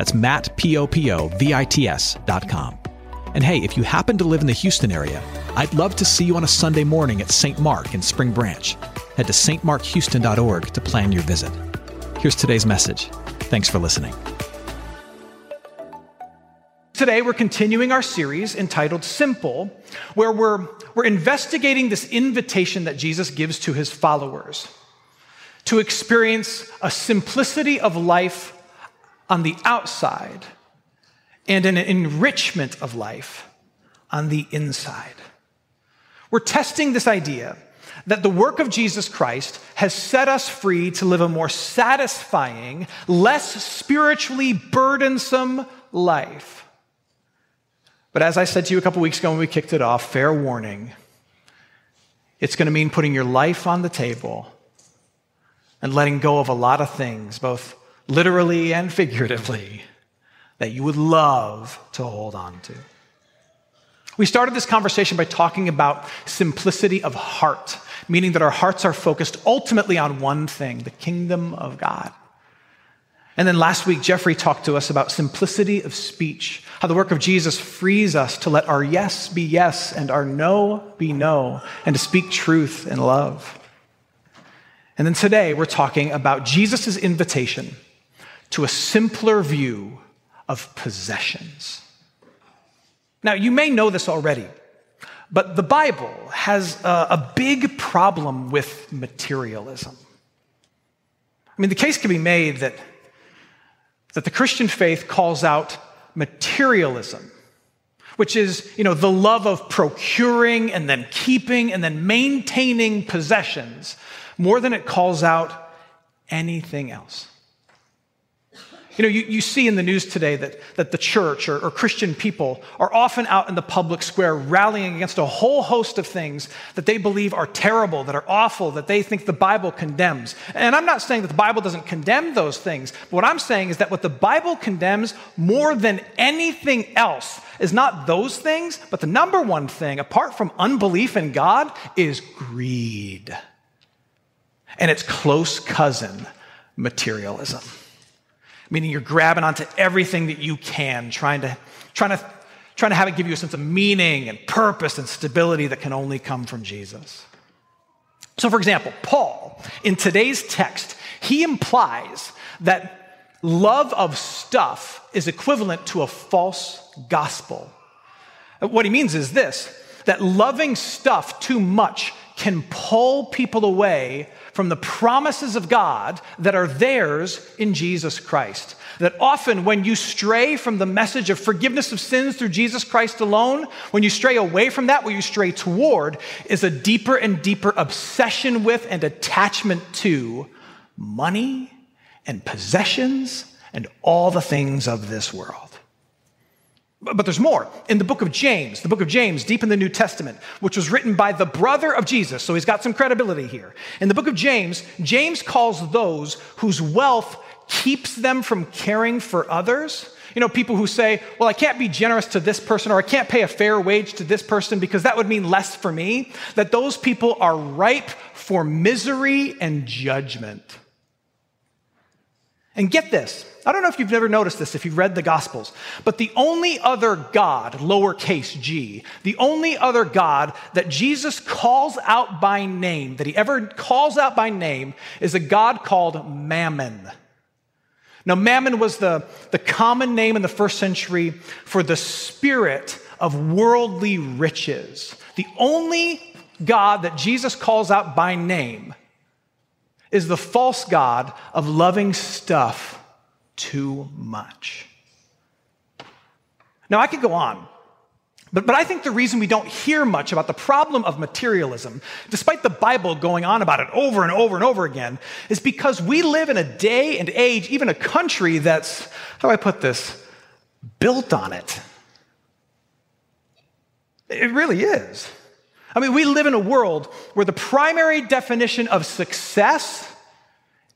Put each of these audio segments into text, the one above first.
That's Matt, P-O-P-O-V-I-T-S dot com. And hey, if you happen to live in the Houston area, I'd love to see you on a Sunday morning at St. Mark in Spring Branch. Head to stmarkhouston.org to plan your visit. Here's today's message. Thanks for listening. Today, we're continuing our series entitled Simple, where we're, we're investigating this invitation that Jesus gives to his followers to experience a simplicity of life on the outside and an enrichment of life on the inside. We're testing this idea that the work of Jesus Christ has set us free to live a more satisfying, less spiritually burdensome life. But as I said to you a couple weeks ago when we kicked it off, fair warning, it's going to mean putting your life on the table and letting go of a lot of things, both literally and figuratively, that you would love to hold on to. We started this conversation by talking about simplicity of heart, meaning that our hearts are focused ultimately on one thing the kingdom of God. And then last week, Jeffrey talked to us about simplicity of speech, how the work of Jesus frees us to let our yes be yes and our no be no, and to speak truth in love. And then today, we're talking about Jesus' invitation to a simpler view of possessions. Now, you may know this already, but the Bible has a, a, big problem with materialism. I mean, the case can be made that, that the Christian faith calls out materialism, which is, you know, the love of procuring and then keeping and then maintaining possessions more than it calls out anything else. You know, you, you see in the news today that, that the church or, or Christian people are often out in the public square rallying against a whole host of things that they believe are terrible, that are awful, that they think the Bible condemns. And I'm not saying that the Bible doesn't condemn those things. But what I'm saying is that what the Bible condemns more than anything else is not those things, but the number one thing, apart from unbelief in God, is greed. And its close cousin, materialism meaning you're grabbing onto everything that you can, trying to, trying to, trying to have it give you a sense of meaning and purpose and stability that can only come from Jesus. So, for example, Paul, in today's text, he implies that love of stuff is equivalent to a false gospel. What he means is this that loving stuff too much can pull people away from the promises of God that are theirs in Jesus Christ. That often, when you stray from the message of forgiveness of sins through Jesus Christ alone, when you stray away from that, what you stray toward is a deeper and deeper obsession with and attachment to money and possessions and all the things of this world. But there's more. In the book of James, the book of James, deep in the New Testament, which was written by the brother of Jesus, so he's got some credibility here. In the book of James, James calls those whose wealth keeps them from caring for others. You know, people who say, well, I can't be generous to this person or I can't pay a fair wage to this person because that would mean less for me. That those people are ripe for misery and judgment. And get this I don't know if you've never noticed this if you've read the Gospels, but the only other God, lowercase g, the only other God that Jesus calls out by name, that he ever calls out by name, is a God called Mammon. Now, Mammon was the, the common name in the first century for the spirit of worldly riches. The only God that Jesus calls out by name is the false God of loving stuff too much. Now, I could go on, but, but I think the reason we don't hear much about the problem of materialism, despite the Bible going on about it over and over and over again, is because we live in a day and age, even a country that's, how do I put this, built on it. It really is. I mean, we live in a world where the primary definition of success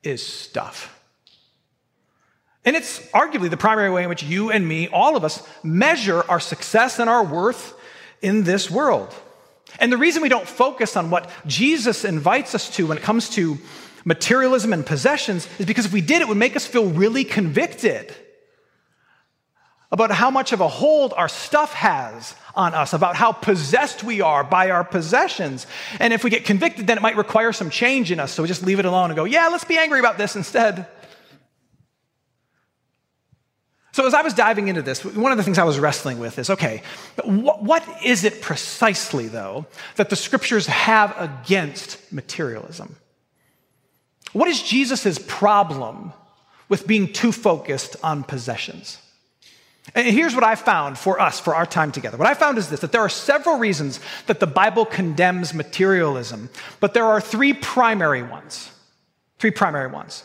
is stuff. And it's arguably the primary way in which you and me, all of us, measure our success and our worth in this world. And the reason we don't focus on what Jesus invites us to when it comes to materialism and possessions is because if we did, it would make us feel really convicted about how much of a hold our stuff has on us, about how possessed we are by our possessions. And if we get convicted, then it might require some change in us. So we just leave it alone and go, yeah, let's be angry about this instead. So, as I was diving into this, one of the things I was wrestling with is okay, what, what is it precisely, though, that the scriptures have against materialism? What is Jesus' problem with being too focused on possessions? And here's what I found for us, for our time together. What I found is this that there are several reasons that the Bible condemns materialism, but there are three primary ones. Three primary ones.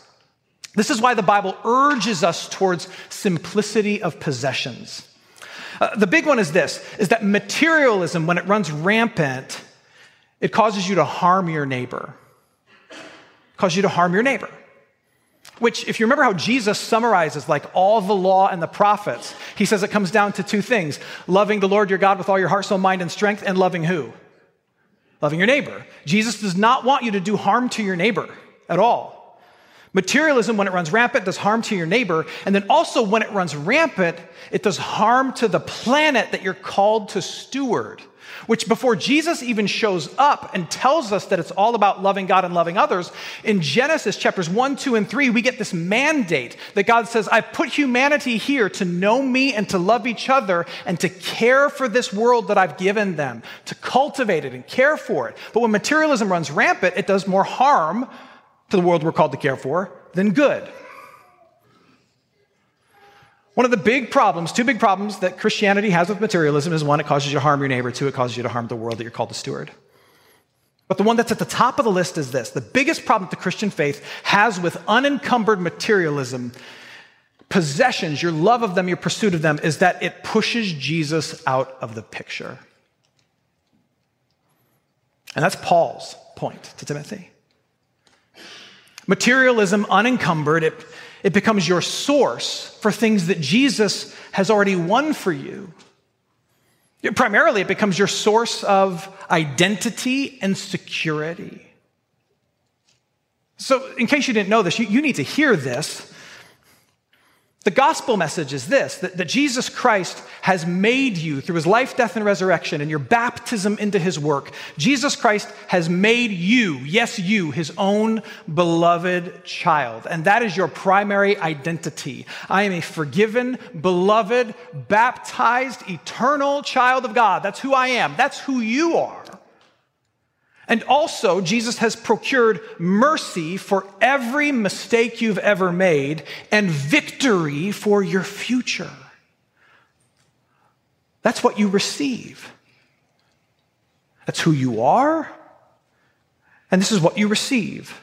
This is why the Bible urges us towards simplicity of possessions. Uh, the big one is this is that materialism when it runs rampant it causes you to harm your neighbor. It causes you to harm your neighbor. Which, if you remember how Jesus summarizes like all the law and the prophets, he says it comes down to two things loving the Lord your God with all your heart, soul, mind, and strength, and loving who? Loving your neighbor. Jesus does not want you to do harm to your neighbor at all. Materialism, when it runs rampant, does harm to your neighbor. And then also, when it runs rampant, it does harm to the planet that you're called to steward which before Jesus even shows up and tells us that it's all about loving God and loving others, in Genesis chapters 1, 2, and 3, we get this mandate that God says, I put humanity here to know me and to love each other and to care for this world that I've given them, to cultivate it and care for it. But when materialism runs rampant, it does more harm to the world we're called to care for than good. One of the big problems, two big problems that Christianity has with materialism is one, it causes you to harm your neighbor, two, it causes you to harm the world that you're called to steward. But the one that's at the top of the list is this the biggest problem that the Christian faith has with unencumbered materialism, possessions, your love of them, your pursuit of them, is that it pushes Jesus out of the picture. And that's Paul's point to Timothy. Materialism, unencumbered, it it becomes your source for things that Jesus has already won for you. Primarily, it becomes your source of identity and security. So, in case you didn't know this, you, you need to hear this the gospel message is this that, that, Jesus Christ has made you through his life, death, and resurrection and your baptism into his work. Jesus Christ has made you, yes, you, his own beloved child. And that is your primary identity. I am a forgiven, beloved, baptized, eternal child of God. That's who I am. That's who you are. And also, Jesus has procured mercy for every mistake you've ever made and victory for your future. That's what you receive. That's who you are, and this is what you receive.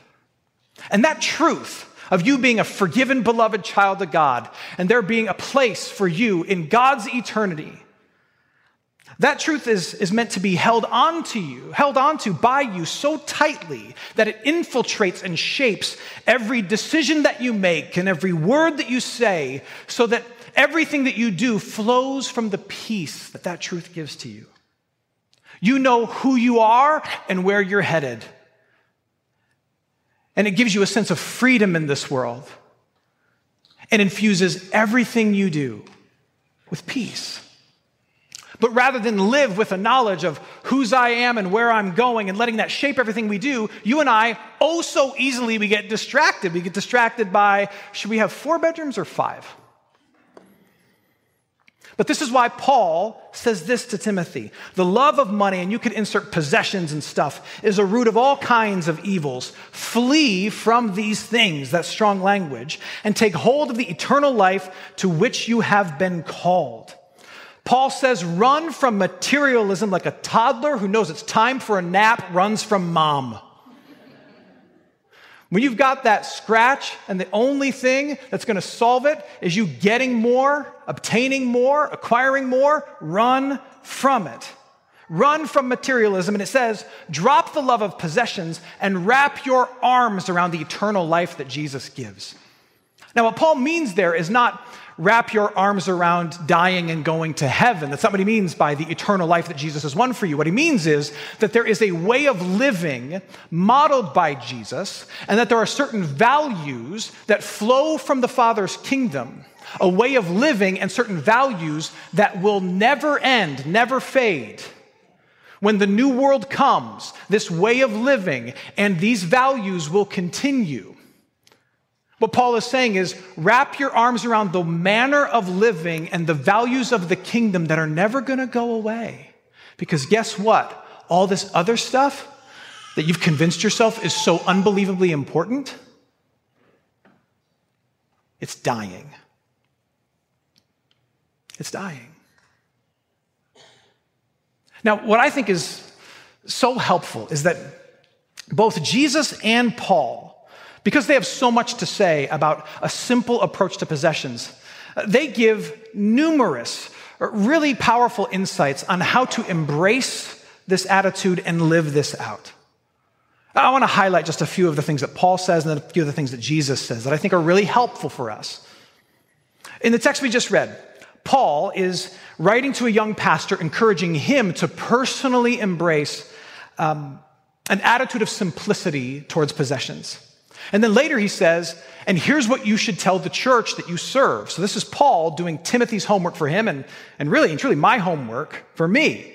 And that truth of you being a forgiven, beloved child of God, and there being a place for you in God's eternity that truth is, is meant to be held onto you, held onto by you so tightly that it infiltrates and shapes every decision that you make and every word that you say, so that everything that you do flows from the peace that that truth gives to you. You know who you are and where you're headed. And it gives you a sense of freedom in this world and infuses everything you do with peace. But rather than live with a knowledge of whose I am and where I'm going and letting that shape everything we do, you and I, oh so easily, we get distracted. We get distracted by should we have four bedrooms or five? But this is why Paul says this to Timothy the love of money, and you could insert possessions and stuff, is a root of all kinds of evils. Flee from these things, that strong language, and take hold of the eternal life to which you have been called. Paul says, run from materialism like a toddler who knows it's time for a nap runs from mom. When you've got that scratch and the only thing that's going to solve it is you getting more, obtaining more, acquiring more, run from it. Run from materialism. And it says, drop the love of possessions and wrap your arms around the eternal life that Jesus gives. Now, what Paul means there is not wrap your arms around dying and going to heaven. That's not what he means by the eternal life that Jesus has won for you. What he means is that there is a way of living modeled by Jesus, and that there are certain values that flow from the Father's kingdom, a way of living and certain values that will never end, never fade. When the new world comes, this way of living and these values will continue. What Paul is saying is wrap your arms around the manner of living and the values of the kingdom that are never going to go away. Because guess what? All this other stuff that you've convinced yourself is so unbelievably important, it's dying. It's dying. Now, what I think is so helpful is that both Jesus and Paul because they have so much to say about a simple approach to possessions, they give numerous, really powerful insights on how to embrace this attitude and live this out. I want to highlight just a few of the things that Paul says and a few of the things that Jesus says that I think are really helpful for us. In the text we just read, Paul is writing to a young pastor, encouraging him to personally embrace um, an attitude of simplicity towards possessions. And then later he says, and here's what you should tell the church that you serve. So this is Paul doing Timothy's homework for him and, and really and truly my homework for me.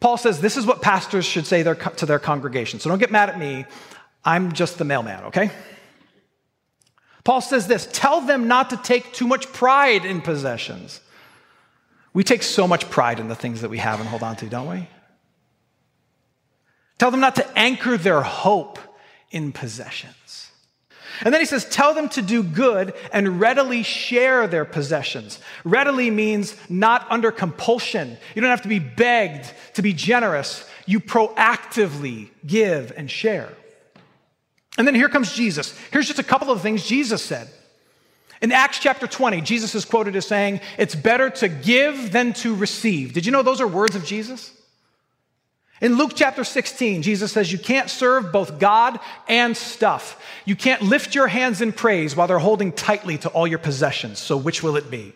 Paul says, this is what pastors should say their, to their congregation. So don't get mad at me. I'm just the mailman, okay? Paul says this tell them not to take too much pride in possessions. We take so much pride in the things that we have and hold on to, don't we? Tell them not to anchor their hope in possessions. And then he says, Tell them to do good and readily share their possessions. Readily means not under compulsion. You don't have to be begged to be generous. You proactively give and share. And then here comes Jesus. Here's just a couple of things Jesus said. In Acts chapter 20, Jesus is quoted as saying, It's better to give than to receive. Did you know those are words of Jesus? In Luke chapter 16, Jesus says you can't serve both God and stuff. You can't lift your hands in praise while they're holding tightly to all your possessions. So, which will it be?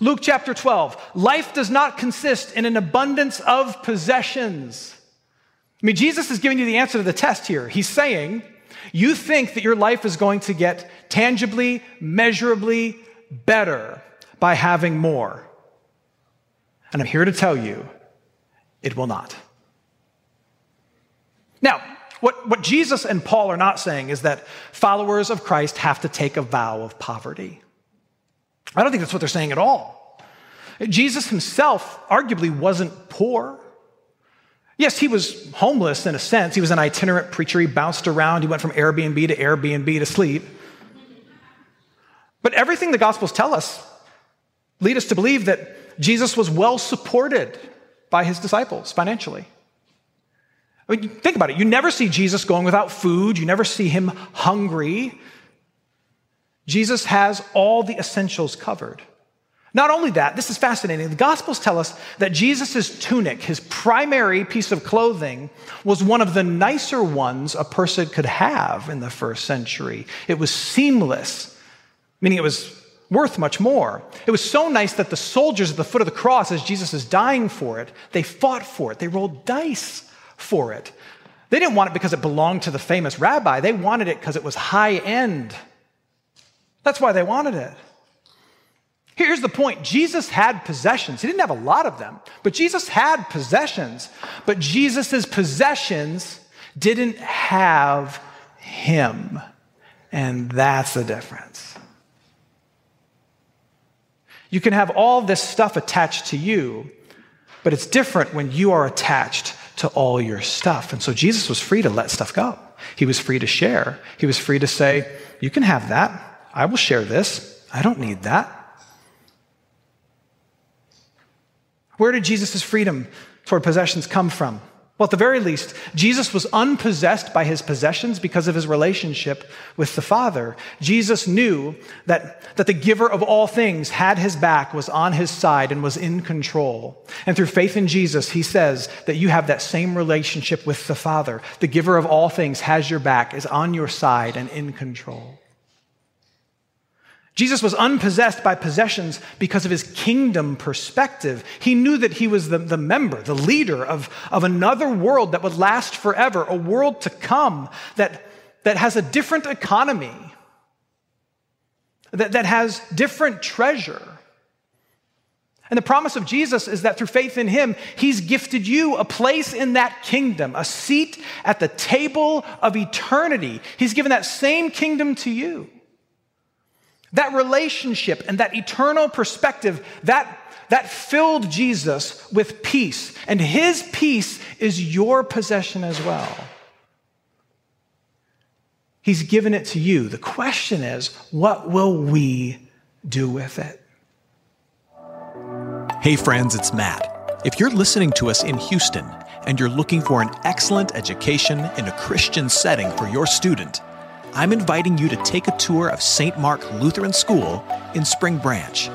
Luke chapter 12, life does not consist in an abundance of possessions. I mean, Jesus is giving you the answer to the test here. He's saying, you think that your life is going to get tangibly, measurably better by having more. And I'm here to tell you it will not. Now, what, what Jesus and Paul are not saying is that followers of Christ have to take a vow of poverty. I don't think that's what they're saying at all. Jesus himself arguably wasn't poor. Yes, he was homeless in a sense. He was an itinerant preacher. He bounced around. He went from Airbnb to Airbnb to sleep. But everything the Gospels tell us lead us to believe that Jesus was well supported by his disciples financially. I mean, think about it. You never see Jesus going without food, you never see him hungry. Jesus has all the essentials covered. Not only that, this is fascinating. The Gospels tell us that Jesus' tunic, his primary piece of clothing, was one of the nicer ones a person could have in the first century. It was seamless, meaning it was worth much more. It was so nice that the soldiers at the foot of the cross, as Jesus is dying for it, they fought for it. They rolled dice for it. They didn't want it because it belonged to the famous rabbi, they wanted it because it was high end. That's why they wanted it. Here's the point Jesus had possessions. He didn't have a lot of them, but Jesus had possessions. But Jesus' possessions didn't have him. And that's the difference. You can have all this stuff attached to you, but it's different when you are attached to all your stuff. And so Jesus was free to let stuff go. He was free to share. He was free to say, You can have that. I will share this. I don't need that. Where did Jesus' freedom toward possessions come from? Well, at the very least, Jesus was unpossessed by his possessions because of his relationship with the Father. Jesus knew that, that the giver of all things had his back, was on his side, and was in control. And through faith in Jesus, he says that you have that same relationship with the Father. The giver of all things has your back, is on your side, and in control. Jesus was unpossessed by possessions because of his kingdom perspective. He knew that he was the, the member, the leader of, of another world that would last forever, a world to come that, that has a different economy, that, that has different treasure. And the promise of Jesus is that through faith in him, he's gifted you a place in that kingdom, a seat at the table of eternity. He's given that same kingdom to you. That relationship and that eternal perspective, that, that filled Jesus with peace. And his peace is your possession as well. He's given it to you. The question is, what will we do with it? Hey, friends, it's Matt. If you're listening to us in Houston and you're looking for an excellent education in a Christian setting for your student, I'm inviting you to take a tour of St. Mark Lutheran School in Spring Branch.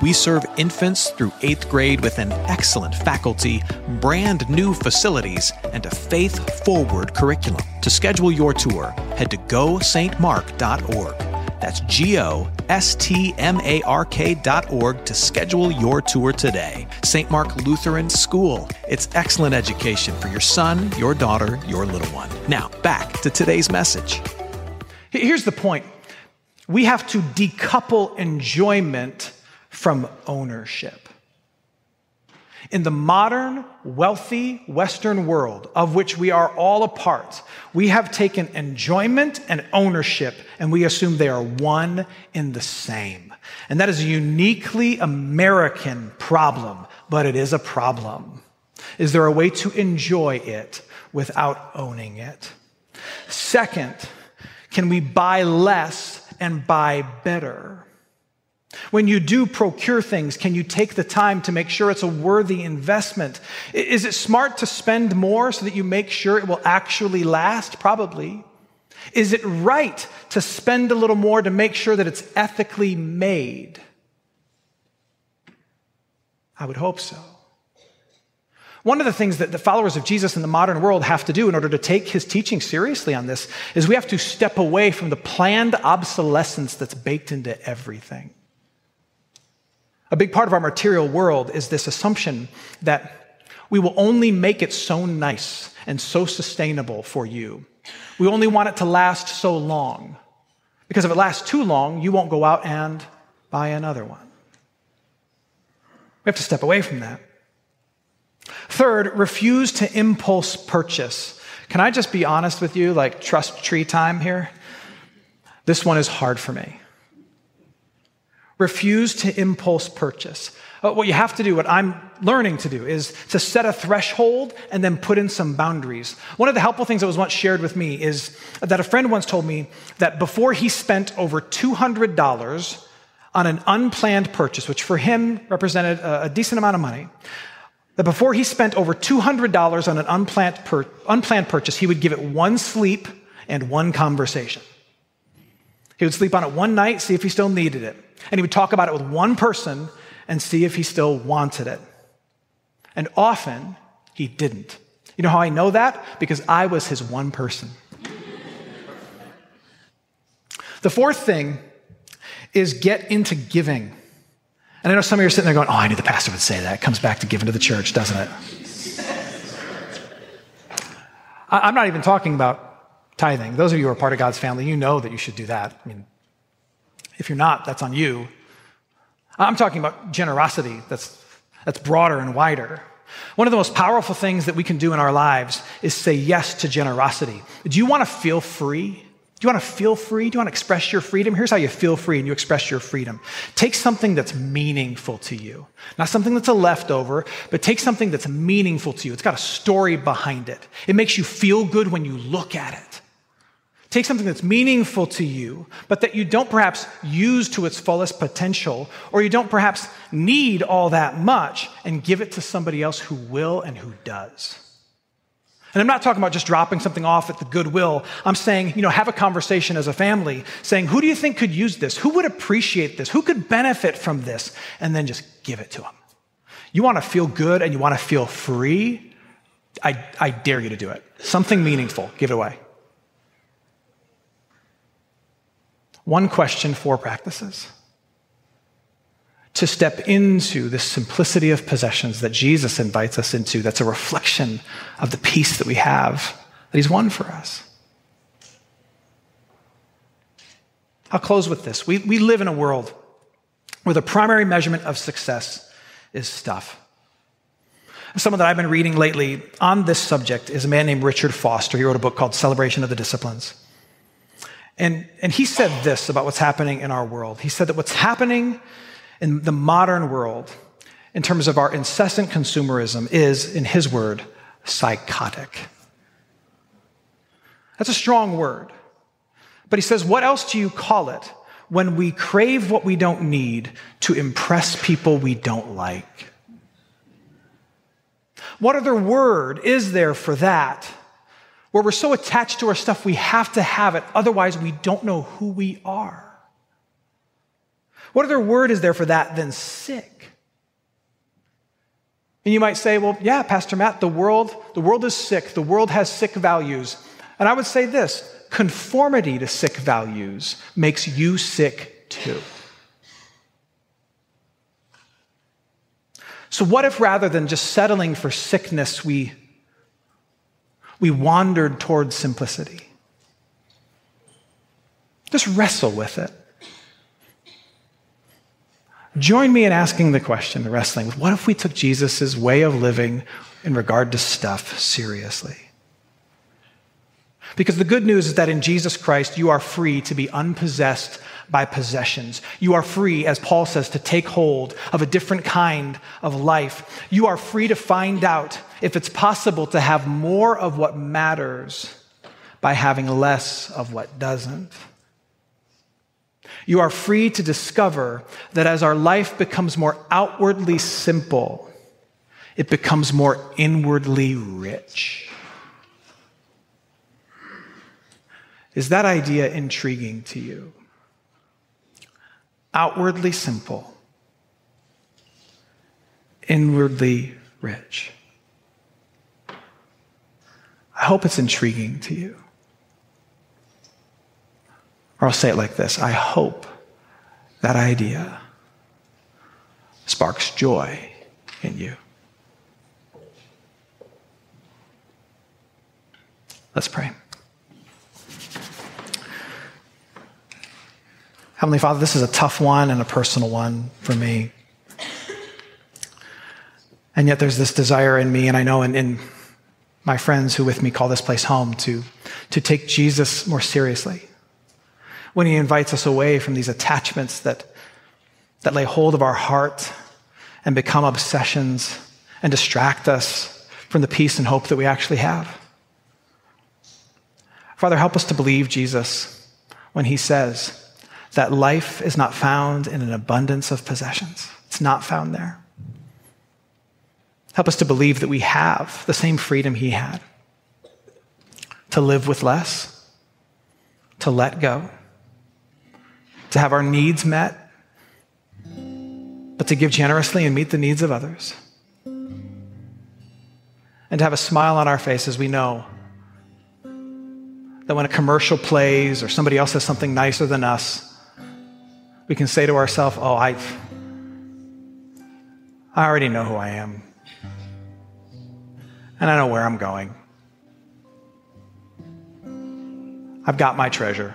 We serve infants through eighth grade with an excellent faculty, brand new facilities, and a faith forward curriculum. To schedule your tour, head to gostmark.org. That's G O S T M A R K dot org to schedule your tour today. St. Mark Lutheran School. It's excellent education for your son, your daughter, your little one. Now, back to today's message. Here's the point we have to decouple enjoyment from ownership. In the modern, wealthy Western world, of which we are all a part, we have taken enjoyment and ownership and we assume they are one in the same. And that is a uniquely American problem, but it is a problem. Is there a way to enjoy it without owning it? Second, can we buy less and buy better? When you do procure things, can you take the time to make sure it's a worthy investment? Is it smart to spend more so that you make sure it will actually last? Probably. Is it right to spend a little more to make sure that it's ethically made? I would hope so. One of the things that the followers of Jesus in the modern world have to do in order to take his teaching seriously on this is we have to step away from the planned obsolescence that's baked into everything. A big part of our material world is this assumption that we will only make it so nice and so sustainable for you. We only want it to last so long. Because if it lasts too long, you won't go out and buy another one. We have to step away from that. Third, refuse to impulse purchase. Can I just be honest with you, like trust tree time here? This one is hard for me. Refuse to impulse purchase. Uh, what you have to do, what I'm learning to do, is to set a threshold and then put in some boundaries. One of the helpful things that was once shared with me is that a friend once told me that before he spent over $200 on an unplanned purchase, which for him represented a decent amount of money, that before he spent over $200 on an unplanned, pur- unplanned purchase, he would give it one sleep and one conversation. He would sleep on it one night, see if he still needed it. And he would talk about it with one person and see if he still wanted it. And often he didn't. You know how I know that? Because I was his one person. the fourth thing is get into giving. And I know some of you are sitting there going, oh, I knew the pastor would say that. It comes back to giving to the church, doesn't it? I'm not even talking about tithing. Those of you who are part of God's family, you know that you should do that. I mean, if you're not, that's on you. I'm talking about generosity that's, that's broader and wider. One of the most powerful things that we can do in our lives is say yes to generosity. Do you want to feel free? Do you want to feel free? Do you want to express your freedom? Here's how you feel free and you express your freedom. Take something that's meaningful to you. Not something that's a leftover, but take something that's meaningful to you. It's got a story behind it. It makes you feel good when you look at it. Take something that's meaningful to you, but that you don't perhaps use to its fullest potential, or you don't perhaps need all that much, and give it to somebody else who will and who does. And I'm not talking about just dropping something off at the Goodwill. I'm saying, you know, have a conversation as a family saying, who do you think could use this? Who would appreciate this? Who could benefit from this? And then just give it to them. You want to feel good and you want to feel free? I, I dare you to do it. Something meaningful, give it away. One question, four practices to step into the simplicity of possessions that Jesus invites us into, that's a reflection of the peace that we have, that He's won for us. I'll close with this. We, we live in a world where the primary measurement of success is stuff. Someone that I've been reading lately on this subject is a man named Richard Foster. He wrote a book called Celebration of the Disciplines. And, and he said this about what's happening in our world. He said that what's happening in the modern world, in terms of our incessant consumerism, is, in his word, psychotic. That's a strong word. But he says, what else do you call it when we crave what we don't need to impress people we don't like? What other word is there for that? Where we're so attached to our stuff, we have to have it, otherwise, we don't know who we are. What other word is there for that than sick? And you might say, well, yeah, Pastor Matt, the world, the world is sick. The world has sick values. And I would say this conformity to sick values makes you sick too. So, what if rather than just settling for sickness, we, we wandered towards simplicity? Just wrestle with it. Join me in asking the question, the wrestling with what if we took Jesus' way of living in regard to stuff seriously? Because the good news is that in Jesus Christ, you are free to be unpossessed by possessions. You are free, as Paul says, to take hold of a different kind of life. You are free to find out if it's possible to have more of what matters by having less of what doesn't. You are free to discover that as our life becomes more outwardly simple, it becomes more inwardly rich. Is that idea intriguing to you? Outwardly simple, inwardly rich. I hope it's intriguing to you. Or I'll say it like this I hope that idea sparks joy in you. Let's pray. Heavenly Father, this is a tough one and a personal one for me. And yet there's this desire in me, and I know in, in my friends who with me call this place home, to, to take Jesus more seriously when he invites us away from these attachments that, that lay hold of our heart and become obsessions and distract us from the peace and hope that we actually have. Father, help us to believe Jesus when he says that life is not found in an abundance of possessions. It's not found there. Help us to believe that we have the same freedom he had to live with less, to let go, to have our needs met, but to give generously and meet the needs of others. And to have a smile on our face as we know that when a commercial plays or somebody else has something nicer than us, we can say to ourselves, Oh, I, I already know who I am. And I know where I'm going. I've got my treasure.